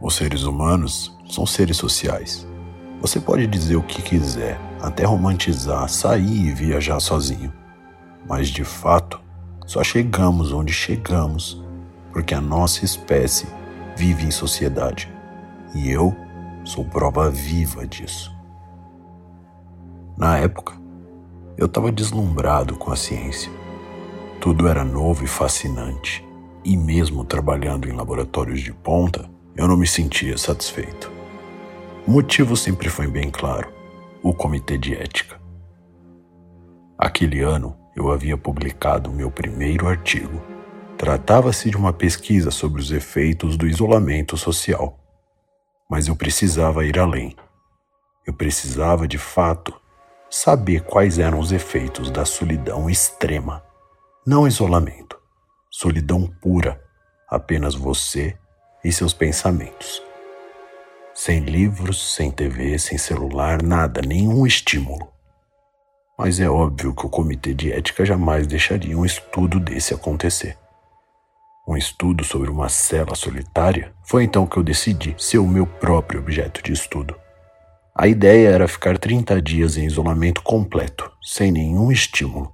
Os seres humanos são seres sociais. Você pode dizer o que quiser, até romantizar, sair e viajar sozinho. Mas de fato, só chegamos onde chegamos porque a nossa espécie vive em sociedade. E eu sou prova viva disso. Na época, eu estava deslumbrado com a ciência. Tudo era novo e fascinante. E mesmo trabalhando em laboratórios de ponta, eu não me sentia satisfeito. O motivo sempre foi bem claro: o Comitê de Ética. Aquele ano, eu havia publicado meu primeiro artigo. Tratava-se de uma pesquisa sobre os efeitos do isolamento social. Mas eu precisava ir além. Eu precisava, de fato, saber quais eram os efeitos da solidão extrema. Não isolamento, solidão pura, apenas você e seus pensamentos. Sem livros, sem TV, sem celular, nada, nenhum estímulo. Mas é óbvio que o comitê de ética jamais deixaria um estudo desse acontecer. Um estudo sobre uma cela solitária foi então que eu decidi ser o meu próprio objeto de estudo. A ideia era ficar 30 dias em isolamento completo, sem nenhum estímulo.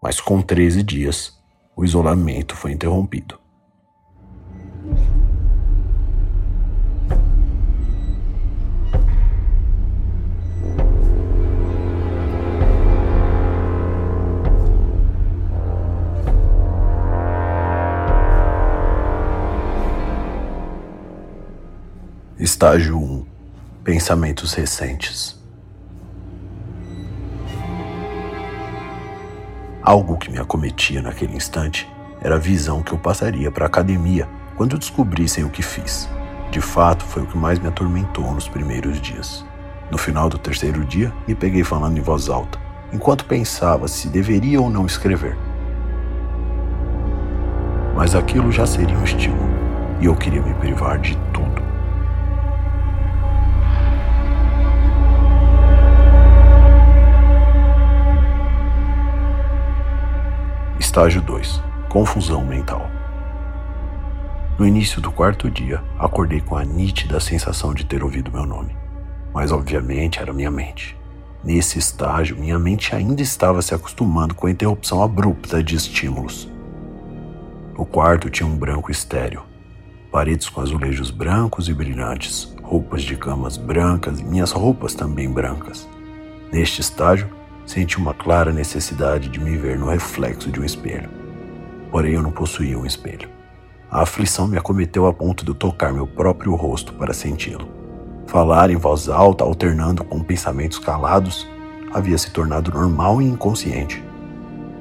Mas com 13 dias, o isolamento foi interrompido. Estágio 1 Pensamentos recentes. Algo que me acometia naquele instante era a visão que eu passaria para a academia quando descobrissem o que fiz. De fato, foi o que mais me atormentou nos primeiros dias. No final do terceiro dia, me peguei falando em voz alta, enquanto pensava se deveria ou não escrever. Mas aquilo já seria um estímulo, e eu queria me privar de tudo Estágio 2 Confusão mental. No início do quarto dia, acordei com a nítida sensação de ter ouvido meu nome. Mas obviamente era minha mente. Nesse estágio, minha mente ainda estava se acostumando com a interrupção abrupta de estímulos. O quarto tinha um branco estéreo, paredes com azulejos brancos e brilhantes, roupas de camas brancas e minhas roupas também brancas. Neste estágio, senti uma clara necessidade de me ver no reflexo de um espelho. Porém, eu não possuía um espelho. A aflição me acometeu a ponto de tocar meu próprio rosto para senti-lo. Falar em voz alta, alternando com pensamentos calados, havia se tornado normal e inconsciente.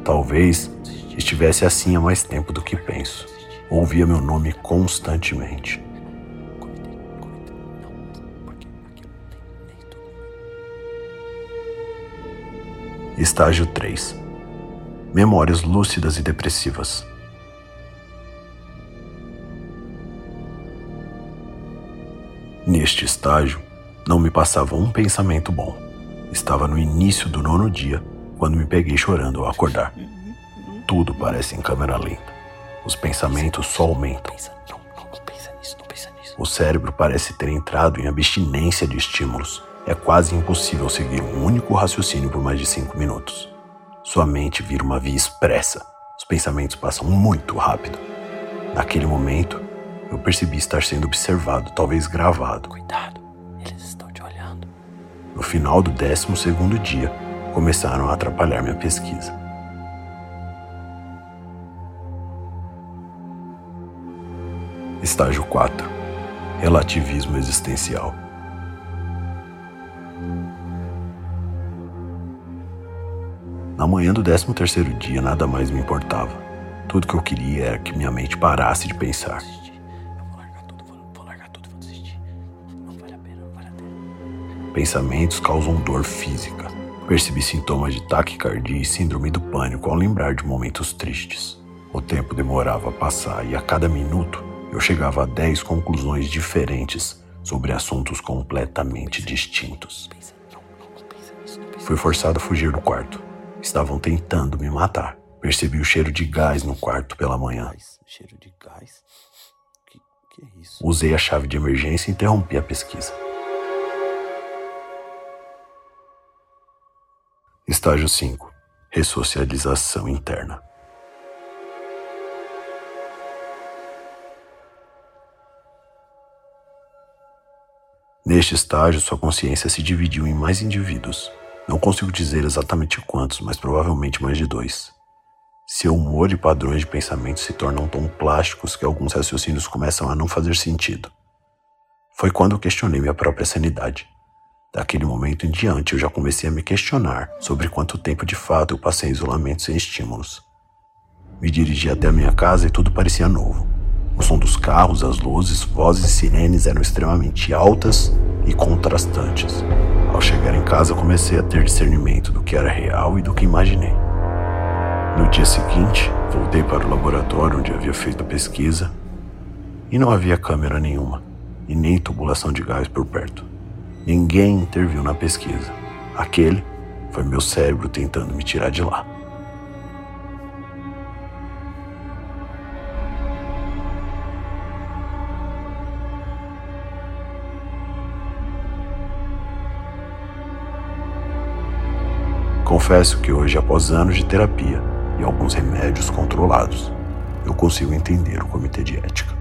Talvez estivesse assim há mais tempo do que penso. Ouvia meu nome constantemente. Estágio 3 Memórias lúcidas e depressivas. Neste estágio, não me passava um pensamento bom. Estava no início do nono dia quando me peguei chorando ao acordar. Tudo parece em câmera lenta. Os pensamentos só aumentam. O cérebro parece ter entrado em abstinência de estímulos é quase impossível seguir um único raciocínio por mais de cinco minutos. Sua mente vira uma via expressa. Os pensamentos passam muito rápido. Naquele momento, eu percebi estar sendo observado, talvez gravado. Cuidado. Eles estão te olhando. No final do décimo segundo dia, começaram a atrapalhar minha pesquisa. Estágio 4 Relativismo existencial. Na manhã do 13 terceiro dia, nada mais me importava. Tudo que eu queria era que minha mente parasse de pensar. Pensamentos causam dor física. Percebi sintomas de taquicardia e síndrome do pânico ao lembrar de momentos tristes. O tempo demorava a passar e a cada minuto eu chegava a dez conclusões diferentes sobre assuntos completamente distintos. Fui forçado a fugir do quarto. Estavam tentando me matar. Percebi o cheiro de gás no quarto pela manhã. Cheiro de gás? Que, que é isso? Usei a chave de emergência e interrompi a pesquisa. Estágio 5 Ressocialização interna. Neste estágio, sua consciência se dividiu em mais indivíduos. Não consigo dizer exatamente quantos, mas provavelmente mais de dois. Seu humor e padrões de pensamento se tornam tão plásticos que alguns raciocínios começam a não fazer sentido. Foi quando eu questionei minha própria sanidade. Daquele momento em diante, eu já comecei a me questionar sobre quanto tempo de fato eu passei em isolamento sem estímulos. Me dirigi até a minha casa e tudo parecia novo. O som dos carros, as luzes, vozes e sirenes eram extremamente altas e contrastantes. Ao chegar em casa, comecei a ter discernimento do que era real e do que imaginei. No dia seguinte, voltei para o laboratório onde havia feito a pesquisa e não havia câmera nenhuma e nem tubulação de gás por perto. Ninguém interviu na pesquisa. Aquele foi meu cérebro tentando me tirar de lá. Confesso que hoje, após anos de terapia e alguns remédios controlados, eu consigo entender o comitê de ética.